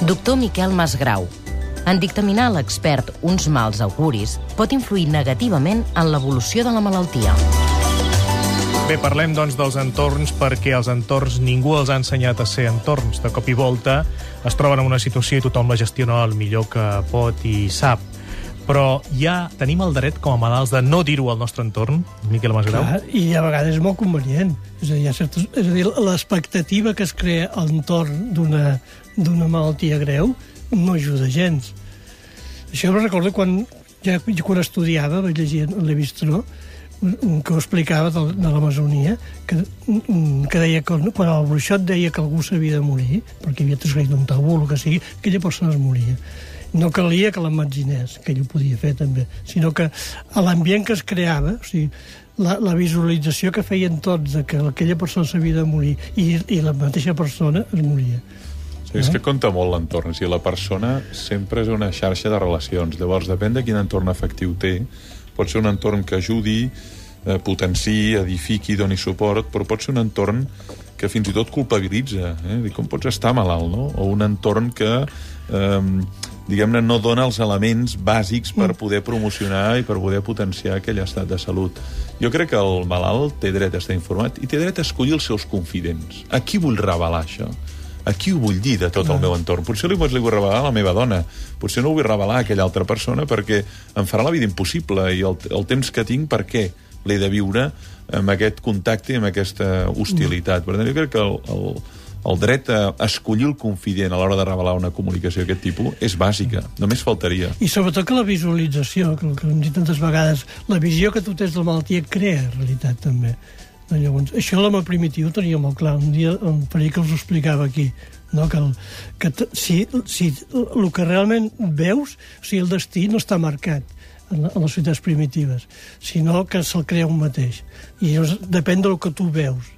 S3: Doctor Miquel Masgrau. En dictaminar l'expert uns mals auguris pot influir negativament en l'evolució de la malaltia.
S1: Bé, parlem doncs dels entorns perquè els entorns ningú els ha ensenyat a ser entorns. De cop i volta es troben en una situació i tothom la gestiona el millor que pot i sap. Però ja tenim el dret com a malalts de no dir-ho al nostre entorn, Miquel Masgrau?
S6: Clar, I a vegades és molt convenient. És a dir, hi ha certes, és a dir l'expectativa que es crea a l'entorn d'una d'una malaltia greu no ajuda gens. Això ho recordo quan, ja, quan estudiava, vaig llegir un, un que ho explicava de, de l'Amazonia, que, que deia que quan el bruixot deia que algú s'havia de morir, perquè havia transgredit un tabú, el que sigui, aquella persona es moria. No calia que l'emmetzinés, que ell ho podia fer també, sinó que l'ambient que es creava, o sigui, la, la visualització que feien tots de que aquella persona s'havia de morir i, i la mateixa persona es moria.
S5: És que compta molt l'entorn. O sigui, la persona sempre és una xarxa de relacions. Llavors, depèn de quin entorn afectiu té. Pot ser un entorn que ajudi, eh, potenciï, edifiqui, doni suport, però pot ser un entorn que fins i tot culpabilitza. Eh? Com pots estar malalt, no? O un entorn que, eh, diguem-ne, no dona els elements bàsics per poder promocionar i per poder potenciar aquell estat de salut. Jo crec que el malalt té dret a estar informat i té dret a escollir els seus confidents. A qui vull revelar això? A qui ho vull dir de tot el meu entorn? Potser li, li vull revelar a la meva dona, potser no ho vull revelar a aquella altra persona perquè em farà la vida impossible i el, el temps que tinc, per què l'he de viure amb aquest contacte i amb aquesta hostilitat? Per tant, jo crec que el, el, el dret a escollir el confident a l'hora de revelar una comunicació d'aquest tipus és bàsica, només faltaria.
S6: I sobretot que la visualització, que que hem dit tantes vegades, la visió que tu tens de la malaltia crea realitat també. No, llavors, això l'home primitiu tenia molt clar. Un dia en Perill que us ho explicava aquí. No? Que, el, que si, si el que realment veus, o sigui, el destí no està marcat en, en les societats primitives, sinó que se'l crea un mateix. I llavors depèn del que tu veus.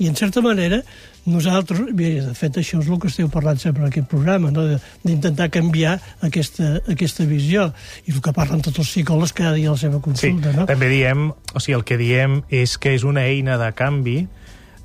S6: I, en certa manera, nosaltres, bé, de fet, això és el que esteu parlant sempre en aquest programa, no? De- d'intentar canviar aquesta, aquesta visió. I el que parlen tots els psicòlegs cada dia a la seva
S1: Sí,
S6: consulta, no?
S1: també diem, o sigui, el que diem és que és una eina de canvi,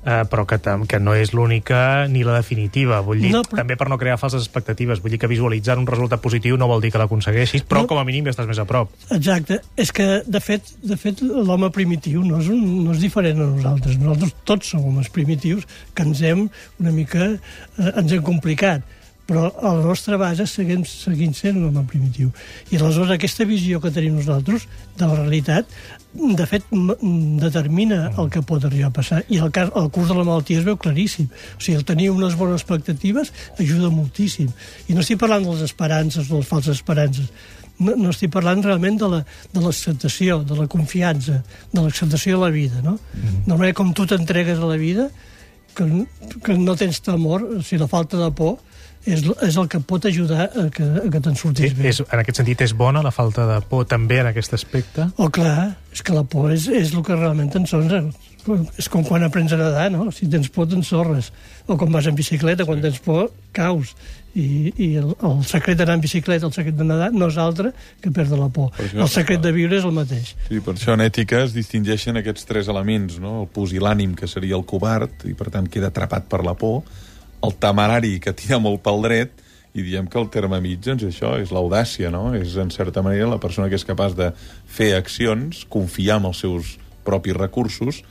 S1: eh, però que, que no és l'única ni la definitiva. Vull dir,
S6: No, però-
S1: també per no crear falses expectatives. Vull dir que visualitzar un resultat positiu no vol dir que l'aconsegueixis, però
S6: No.
S1: no. com a mínim ja estàs més a prop.
S6: Exacte. És que, de fet, de fet l'home primitiu no és, un, no és diferent a nosaltres. Nosaltres tots som homes primitius que ens hem una mica... Eh, ens hem complicat però a la nostra base seguim, seguim sent un home primitiu. I aleshores aquesta visió que tenim nosaltres de la realitat, de fet, determina el que pot arribar a passar. I el, cas, el curs de la malaltia es veu claríssim. O sigui, el tenir unes bones expectatives ajuda moltíssim. I no estic parlant de les esperances, de les falses esperances, no, no estic parlant realment de la- de l'acceptació, de, de la confiança, de l'acceptació de la vida, no? Mm -hmm. Normalment, com tu t'entregues a la vida, que, que no tens temor, o sigui, la falta de por, és, és el que pot ajudar a que, a que te'n
S1: Sí,
S6: surtis bé.
S1: és, en aquest sentit és bona la falta de por també en aquest aspecte.
S6: Oh, clar, és que la por és, és el que realment t'ensonsa. És com quan aprens a nedar, no? Si tens por, t'ensorres. O quan vas en bicicleta, quan tens por, caus. I, i el, el secret d'anar en bicicleta, el secret de nedar, no és altre que perdre la por.
S5: Per això-
S6: El secret de viure és el mateix.
S5: Sí, per això en ètica es distingeixen aquests tres elements, no? el pusil·lànim, que seria el covard, i per tant queda atrapat per la por, el temerari, que tira molt pel dret, i diem que el terme mig, doncs això, és l'audàcia, no? És, en certa manera, la persona que és capaç de fer accions, confiar en els seus propis recursos,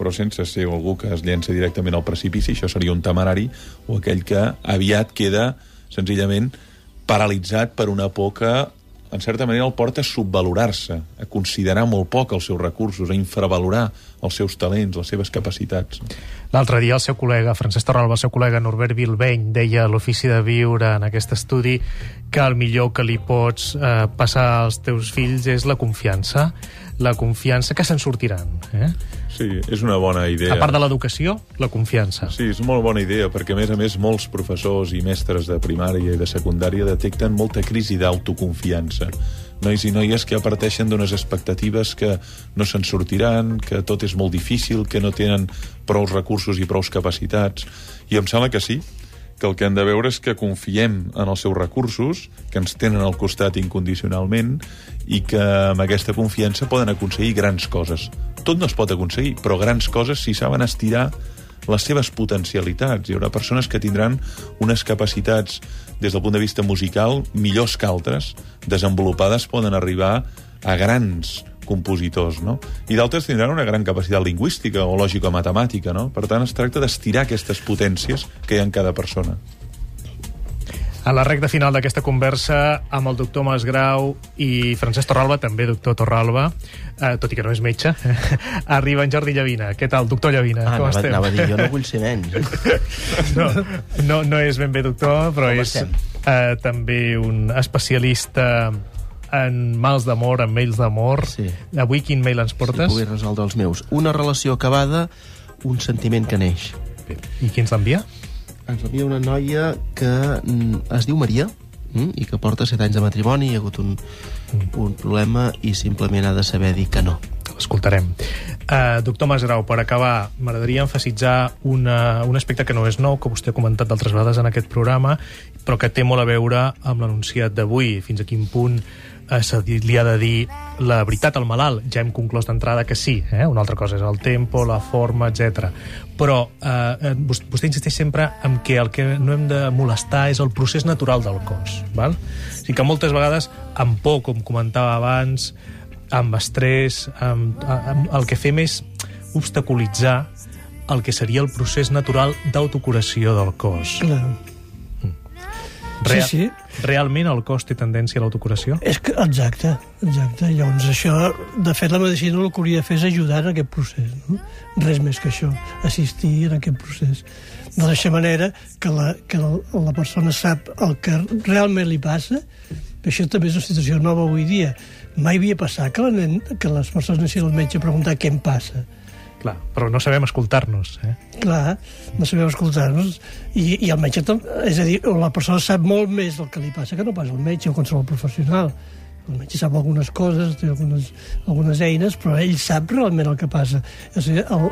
S5: però sense ser algú que es llença directament al precipici, això seria un temerari, o aquell que aviat queda, senzillament, paralitzat per una por que en certa manera el porta a subvalorar-se, a considerar molt poc els seus recursos, a infravalorar els seus talents, les seves capacitats.
S1: L'altre dia el seu col·lega, Francesc Torralba, el seu col·lega Norbert Bilbeny, deia a l'ofici de viure en aquest estudi que el millor que li pots eh, passar als teus fills és la confiança, la confiança que se'n sortiran. Eh?
S5: Sí, és una bona idea.
S1: A part de l'educació, la confiança.
S5: Sí, és una molt bona idea, perquè a més a més molts professors i mestres de primària i de secundària detecten molta crisi d'autoconfiança. Nois i noies que parteixen d'unes expectatives que no se'n sortiran, que tot és molt difícil, que no tenen prou recursos i prou capacitats. I em sembla que sí, que el que hem de veure és que confiem en els seus recursos, que ens tenen al costat incondicionalment i que amb aquesta confiança poden aconseguir grans coses. Tot no es pot aconseguir, però grans coses si saben estirar les seves potencialitats. Hi haurà persones que tindran unes capacitats des del punt de vista musical millors que altres, desenvolupades poden arribar a grans compositors, no? I d'altres tindran una gran capacitat lingüística o lògico-matemàtica, no? Per tant, es tracta d'estirar aquestes potències que hi ha en cada persona.
S1: A la recta final d'aquesta conversa amb el doctor Masgrau i Francesc Torralba, també doctor Torralba, eh, tot i que no és metge, <laughs> arriba en Jordi Llavina. Què tal, doctor Llavina?
S11: Ah,
S1: Com
S11: anava,
S1: estem?
S11: anava a dir, jo no vull ser <laughs> menys.
S1: no, no, no és ben bé doctor, però
S11: Com
S1: és
S11: estem?
S1: eh, també un especialista en mals d'amor, en mails d'amor.
S11: Sí.
S1: Avui quin mail ens
S11: Si
S1: portes?
S11: pogués resoldre els meus. Una relació acabada, un sentiment que neix.
S1: I qui ens l'envia?
S11: Ens l'envia una noia que mm, es diu Maria mm, i que porta 7 anys de matrimoni, hi ha hagut un, un problema i simplement ha de saber dir que no.
S1: L'escoltarem. Uh, doctor Masgrau, per acabar, m'agradaria enfasitzar una, un aspecte que no és nou, que vostè ha comentat d'altres vegades en aquest programa, però que té molt a veure amb l'anunciat d'avui. Fins a quin punt eh, se li ha de dir la veritat al malalt. Ja hem conclòs d'entrada que sí. Eh? Una altra cosa és el tempo, la forma, etc. Però eh, eh, vos- vostè insisteix sempre en que el que no hem de molestar és el procés natural del cos. Val? O sigui que moltes vegades, amb por, com comentava abans, amb estrès, amb, amb, el que fem és obstaculitzar el que seria el procés natural d'autocuració del cos.
S6: Clar.
S1: Real,
S6: Sí, sí.
S1: Realment el cos té tendència a l'autocuració?
S6: És que, exacte, exacte. Llavors això, de fet, la medicina el que hauria de fer és ajudar en aquest procés, no? Res més que això, assistir en aquest procés. De la manera que la, que la, la persona sap el que realment li passa, això també és una situació nova avui dia. Mai havia passat que, la nen, que les persones anessin al metge a preguntar què em passa.
S1: Clar, però no sabem escoltar-nos, eh?
S6: Clar, no sabem escoltar-nos. I, I el metge, és a dir, la persona sap molt més del que li passa que no pas el metge o qualsevol professional. El metge sap algunes coses, té algunes, algunes eines, però ell sap realment el que passa. És a dir, el,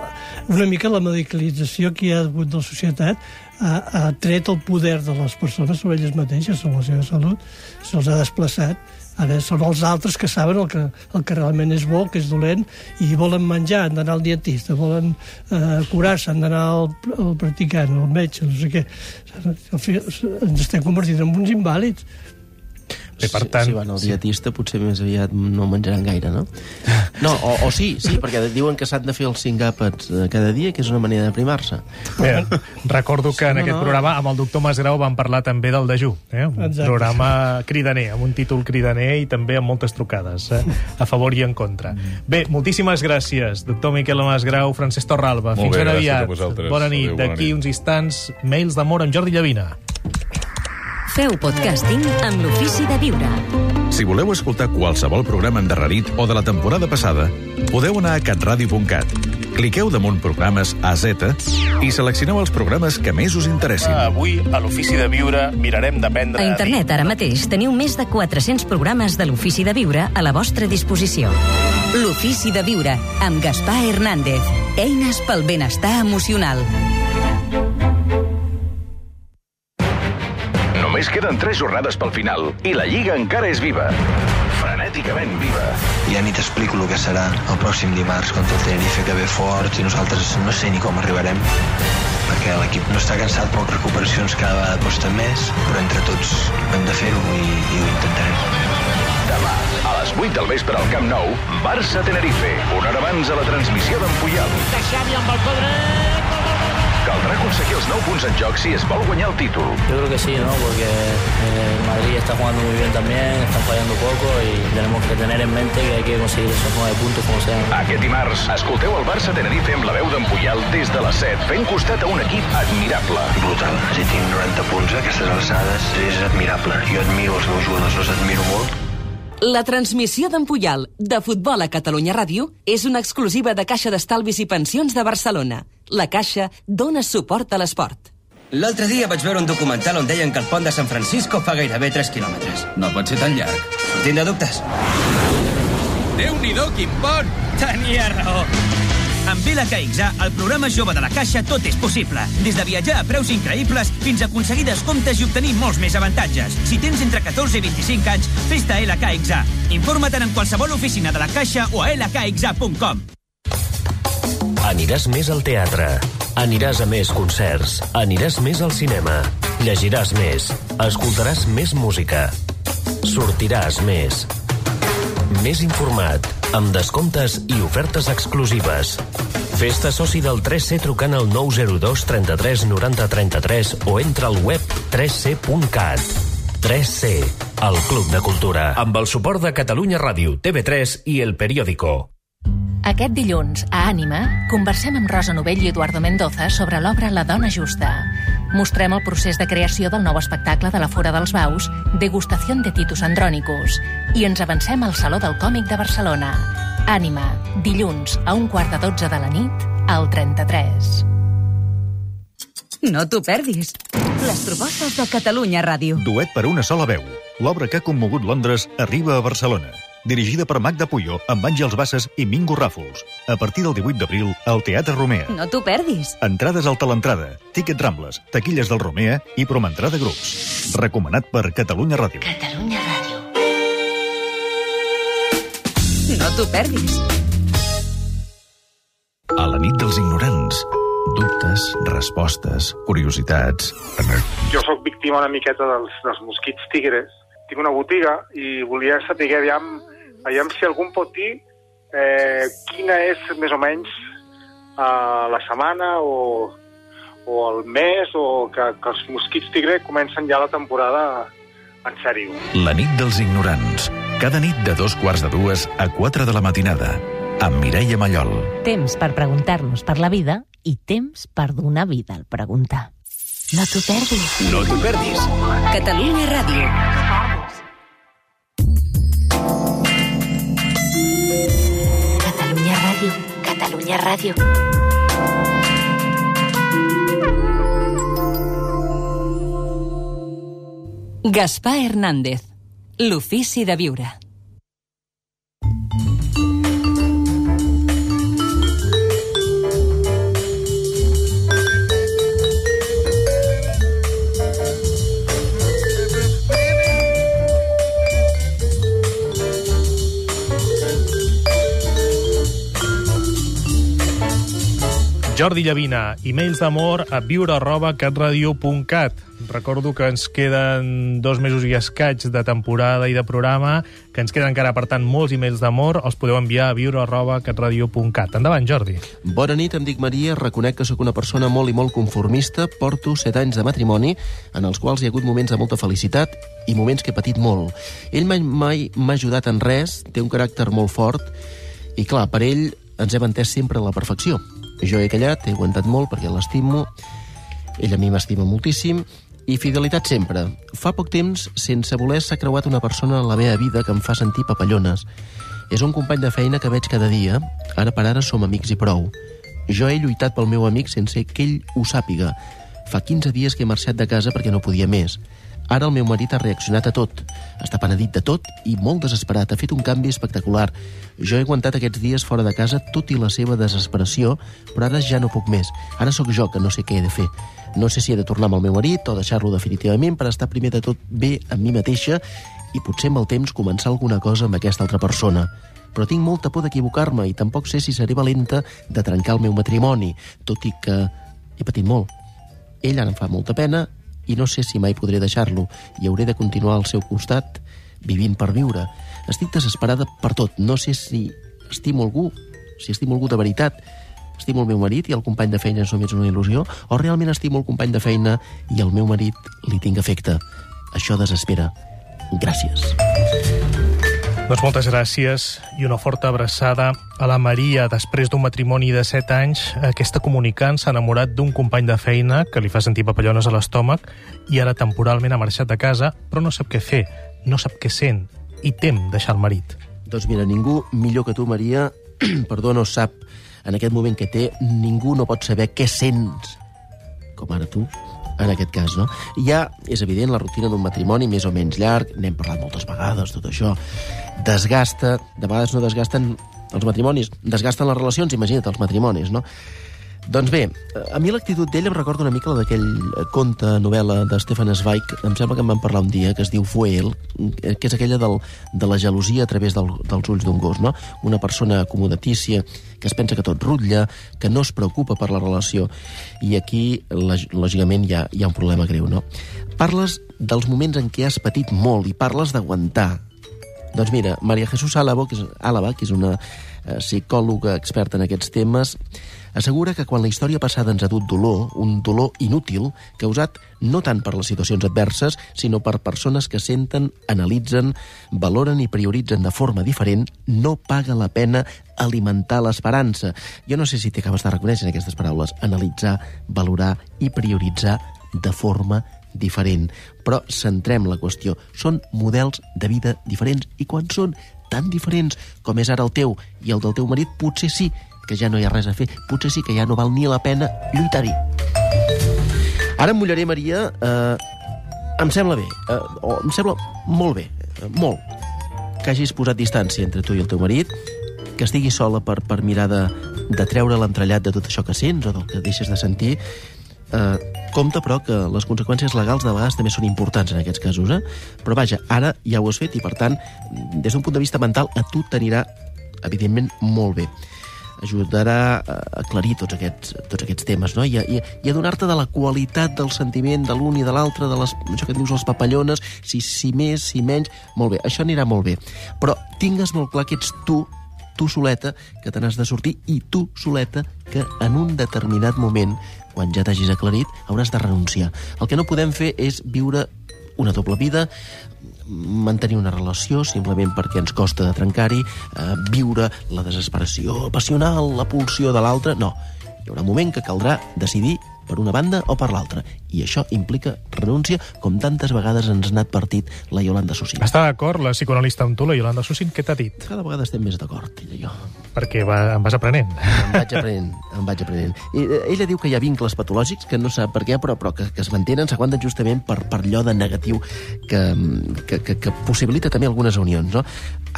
S6: una mica la medicalització que hi ha hagut de la societat ha, ha tret el poder de les persones sobre elles mateixes, sobre la seva salut, se'ls ha desplaçat. Ara són els altres que saben el que, el que realment és bo, que és dolent, i volen menjar, han d'anar al dietista, volen eh, curar-se, han d'anar al, al practicant, al metge, no sé què. Ens estem convertint en uns invàlids.
S1: Bé, per tant...
S11: Si, si van al dietista, potser més aviat no menjaran gaire, no? <laughs> No, o, o sí, sí, perquè diuen que s'han de fer els cinc àpats eh, cada dia, que és una manera de primar-se.
S1: Bé, recordo que en
S11: no,
S1: aquest
S11: no.
S1: programa amb el doctor Masgrau vam parlar també del dejú, eh? un
S6: Exacte.
S1: programa cridaner, amb un títol cridaner i també amb moltes trucades, eh? a favor i en contra. Bé, moltíssimes gràcies, doctor Miquel Masgrau, Francesc Torralba.
S5: Molt
S1: Fins
S5: bé,
S1: ben aviat. Bona nit. D'aquí uns instants, mails d'amor amb Jordi Llavina.
S2: Feu podcasting amb l'ofici de viure.
S10: Si voleu escoltar qualsevol programa endarrerit o de la temporada passada, podeu anar a catradio.cat. Cliqueu damunt programes a Z i seleccioneu els programes que més us interessin.
S1: Avui, a l'Ofici de Viure, mirarem d'aprendre...
S2: A internet ara mateix teniu més de 400 programes de l'Ofici de Viure a la vostra disposició. L'Ofici de Viure, amb Gaspar Hernández. Eines pel benestar emocional.
S10: Només queden tres jornades pel final i la Lliga encara és viva. Frenèticament viva.
S8: Ja ni t'explico el que serà el pròxim dimarts contra el Tenerife que ve fort i nosaltres no sé ni com arribarem perquè l'equip no està cansat però recuperacions cada vegada costa més però entre tots hem de fer-ho i, i ho intentarem
S10: Demà, a les 8 del vespre al Camp Nou, Barça-Tenerife. Una hora abans a la transmissió d'en Puyol.
S12: Xavi amb el peu dret.
S10: Caldrà aconseguir els 9 punts en joc si es vol guanyar el títol.
S13: Yo creo que sí, ¿no? Porque eh, Madrid está jugando muy bien también, están fallando poco y tenemos que tener en mente que hay que conseguir esos nueve puntos como sea.
S10: Aquest dimarts, escolteu el Barça-Tenerife amb la veu d'en Puyol des de les 7, fent costat a un equip admirable.
S8: brutal, si tinc 90 punts a aquestes alçades és admirable jo admiro els meus jugadors, els admiro molt
S2: La transmissió d'en Puyal, de Futbol a Catalunya Ràdio, és una exclusiva de Caixa d'Estalvis i Pensions de Barcelona. La Caixa dona suport a l'esport.
S14: L'altre dia vaig veure un documental on deien que el pont de San Francisco fa gairebé 3 quilòmetres. No pot ser tan llarg. Tindrà dubtes?
S15: Déu-n'hi-do, quin pont! Tenia raó. Amb Vila KXA, el programa jove de la Caixa, tot és possible. Des de viatjar a preus increïbles fins a aconseguir descomptes i obtenir molts més avantatges. Si tens entre 14 i 25 anys, fes-te a LKXA. Informa't en qualsevol oficina de la Caixa o a lkxa.com.
S16: Aniràs més al teatre. Aniràs a més concerts. Aniràs més al cinema. Llegiràs més. Escoltaràs més música. Sortiràs més. Més informat, amb descomptes i ofertes exclusives. Fes-te soci del 3C trucant al 902 33 90 33 o entra al web 3c.cat. 3C, el Club de Cultura. Amb el suport de Catalunya Ràdio, TV3 i El Periódico.
S7: Aquest dilluns, a Ànima, conversem amb Rosa Novell i Eduardo Mendoza sobre l'obra La dona justa. Mostrem el procés de creació del nou espectacle de la Fora dels Baus, Degustación de Titus Andronicus, i ens avancem al Saló del Còmic de Barcelona. Ànima, dilluns, a un quart de dotze de la nit, al 33.
S2: No t'ho perdis. Les propostes de Catalunya Ràdio.
S17: Duet per una sola veu. L'obra que ha commogut Londres arriba a Barcelona. Dirigida per Magda Puyo, amb Àngels Bassas i Mingo Ràfols. A partir del 18 d'abril, al Teatre Romea.
S2: No t'ho perdis.
S17: Entrades al Talentrada, Ticket Rambles, taquilles del Romea i Promentrada Grups. Recomanat per Catalunya Ràdio.
S2: Catalunya Ràdio. No t'ho perdis.
S10: A la nit dels ignorants. Dubtes, respostes, curiositats...
S18: Jo sóc víctima una miqueta dels, dels mosquits tigres. Tinc una botiga i volia saber aviam, aviam si algú pot dir eh, quina és més o menys a la setmana o, o el mes o que, que els mosquits tigre comencen ja la temporada en sèrio.
S10: La nit dels ignorants. Cada nit de dos quarts de dues a 4 de la matinada. Amb Mireia Mallol.
S19: Temps per preguntar-nos per la vida i temps per donar vida al preguntar. No t'ho perdis.
S14: No t'ho perdis.
S2: Catalunya Ràdio.
S19: Catalunya Ràdio.
S2: Gaspar Hernández. L'ofici de viure.
S1: Jordi Llavina, e-mails d'amor a viure arroba catradio.cat. Recordo que ens queden dos mesos i escaig de temporada i de programa, que ens queden encara, per tant, molts e-mails d'amor. Els podeu enviar a viure arroba catradio.cat. Endavant, Jordi.
S11: Bona nit, em dic Maria, reconec que sóc una persona molt i molt conformista, porto set anys de matrimoni, en els quals hi ha hagut moments de molta felicitat i moments que he patit molt. Ell mai m'ha ajudat en res, té un caràcter molt fort, i clar, per ell ens hem entès sempre a la perfecció. Jo he callat, he aguantat molt perquè l'estimo, ell a mi m'estima moltíssim, i fidelitat sempre. Fa poc temps, sense voler, s'ha creuat una persona en la meva vida que em fa sentir papallones. És un company de feina que veig cada dia, ara per ara som amics i prou. Jo he lluitat pel meu amic sense que ell ho sàpiga. Fa 15 dies que he marxat de casa perquè no podia més. Ara el meu marit ha reaccionat a tot. Està penedit de tot i molt desesperat. Ha fet un canvi espectacular. Jo he aguantat aquests dies fora de casa, tot i la seva desesperació, però ara ja no puc més. Ara sóc jo que no sé què he de fer. No sé si he de tornar amb el meu marit o deixar-lo definitivament per estar primer de tot bé amb mi mateixa i potser amb el temps començar alguna cosa amb aquesta altra persona. Però tinc molta por d'equivocar-me i tampoc sé si seré valenta de trencar el meu matrimoni, tot i que he patit molt. Ell ara em fa molta pena i no sé si mai podré deixar-lo i hauré de continuar al seu costat vivint per viure. Estic desesperada per tot. No sé si estimo algú, si estimo algú de veritat, estimo el meu marit i el company de feina és només una il·lusió, o realment estimo el company de feina i el meu marit li tinc afecte. Això desespera. Gràcies.
S1: Doncs moltes gràcies i una forta abraçada a la Maria. Després d'un matrimoni de 7 anys, aquesta comunicant s'ha enamorat d'un company de feina que li fa sentir papallones a l'estómac i ara temporalment ha marxat de casa, però no sap què fer, no sap què sent i tem deixar el marit.
S11: Doncs mira, ningú millor que tu, Maria, <clears throat> perdó, no sap en aquest moment que té, ningú no pot saber què sents, com ara tu, en aquest cas, no? Ja és evident la rutina d'un matrimoni més o menys llarg, n'hem parlat moltes vegades, tot això, desgasta, de vegades no desgasten els matrimonis, desgasten les relacions, imagina't els matrimonis, no? Doncs bé, a mi l'actitud d'ell em recorda una mica la d'aquell conte, novel·la de Stefan Zweig, em sembla que em van parlar un dia, que es diu Fuel, que és aquella del, de la gelosia a través del, dels ulls d'un gos, no? Una persona acomodatícia, que es pensa que tot rutlla, que no es preocupa per la relació. I aquí, lògicament, hi ha, hi ha un problema greu, no? Parles dels moments en què has patit molt i parles d'aguantar. Doncs mira, Maria Jesús Álava, que és, Álava, que és una eh, psicòloga experta en aquests temes, assegura que quan la història passada ens ha dut dolor, un dolor inútil, causat no tant per les situacions adverses, sinó per persones que senten, analitzen, valoren i prioritzen de forma diferent, no paga la pena alimentar l'esperança. Jo no sé si t'acabes de reconèixer aquestes paraules. Analitzar, valorar i prioritzar de forma diferent. Però centrem la qüestió. Són models de vida diferents i quan són tan diferents com és ara el teu i el del teu marit, potser sí que ja no hi ha res a fer. Potser sí que ja no val ni la pena lluitar-hi. Ara em mullaré, Maria. Eh, em sembla bé, eh, o em sembla molt bé, eh, molt, que hagis posat distància entre tu i el teu marit, que estiguis sola per, per mirar de, de treure l'entrellat de tot això que sents o del que deixes de sentir. Eh, compte, però, que les conseqüències legals de vegades també són importants en aquests casos. Eh? Però vaja, ara ja ho has fet i, per tant, des d'un punt de vista mental, a tu t'anirà, evidentment, molt bé ajudarà a aclarir tots aquests, tots aquests temes, no? I a, i, a donar-te de la qualitat del sentiment de l'un i de l'altre, de les, això que dius les papallones, si, si més, si menys... Molt bé, això anirà molt bé. Però tingues molt clar que ets tu tu soleta que te n'has de sortir i tu soleta que en un determinat moment, quan ja t'hagis aclarit, hauràs de renunciar. El que no podem fer és viure una doble vida, mantenir una relació simplement perquè ens costa de trencar-hi, eh, viure la desesperació passional, la pulsió de l'altre... No, hi haurà un moment que caldrà decidir per una banda o per l'altra. I això implica renúncia, com tantes vegades ens n'ha advertit la Yolanda Sussin.
S1: Està d'acord la psicoanalista amb tu, la Yolanda Sussin? Què t'ha dit?
S11: Cada vegada estem més d'acord, ella i jo.
S1: Perquè va, em vas aprenent.
S11: Em vaig aprenent, em vaig aprenent. I, eh, ella diu que hi ha vincles patològics, que no sap per què, però, però que, que es mantenen, s'aguanten justament per, per allò de negatiu que, que, que, que possibilita també algunes unions. No?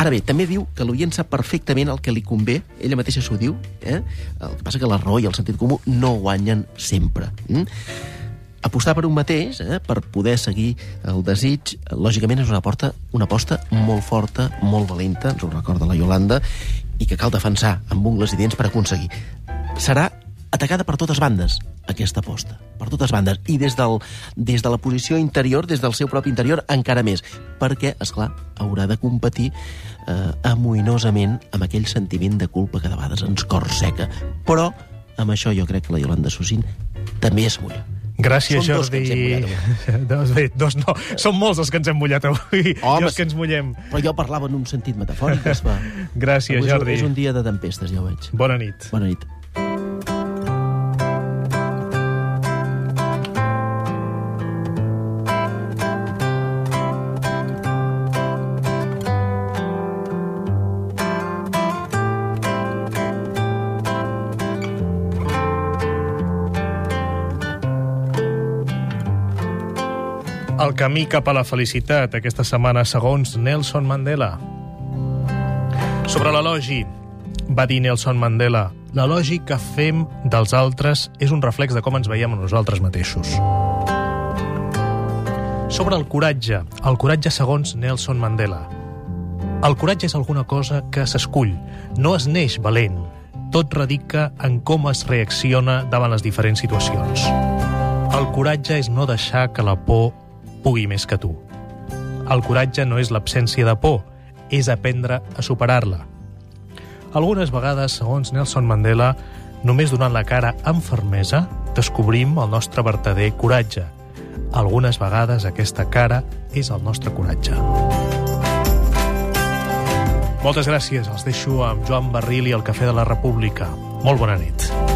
S11: Ara bé, també diu que l'oient sap perfectament el que li convé, ella mateixa s'ho diu, eh? el que passa que la raó i el sentit comú no guanyen sempre. Mm? Apostar per un mateix, eh, per poder seguir el desig, lògicament és una, porta, una aposta molt forta, molt valenta, ens ho recorda la Yolanda, i que cal defensar amb ungles i dents per aconseguir. Serà atacada per totes bandes, aquesta aposta. Per totes bandes. I des, del, des de la posició interior, des del seu propi interior, encara més. Perquè, és clar, haurà de competir eh, amoïnosament amb aquell sentiment de culpa que de vegades ens corseca. Però, amb això jo crec que la Yolanda Sussin també es mulla.
S1: Gràcies,
S11: dos que
S1: Jordi.
S11: ens hem mullat <laughs>
S1: dos, bé, dos no. Són molts els que ens hem mullat avui.
S11: Home,
S1: I els que ens mullem.
S11: Però jo parlava en un sentit metafòric, es fa. <laughs>
S1: Gràcies,
S11: Avui
S1: Jordi.
S11: És un dia de tempestes, ja ho veig.
S1: Bona nit.
S11: Bona nit.
S1: El camí cap a la felicitat aquesta setmana segons Nelson Mandela. Sobre l'elogi, va dir Nelson Mandela, l'elogi que fem dels altres és un reflex de com ens veiem a nosaltres mateixos. Sobre el coratge, el coratge segons Nelson Mandela. El coratge és alguna cosa que s'escull, no es neix valent. Tot radica en com es reacciona davant les diferents situacions. El coratge és no deixar que la por pugui més que tu. El coratge no és l'absència de por, és aprendre a superar-la. Algunes vegades, segons Nelson Mandela, només donant la cara amb fermesa, descobrim el nostre verdader coratge. Algunes vegades aquesta cara és el nostre coratge. Moltes gràcies. Els deixo amb Joan Barril i el Cafè de la República. Molt bona nit.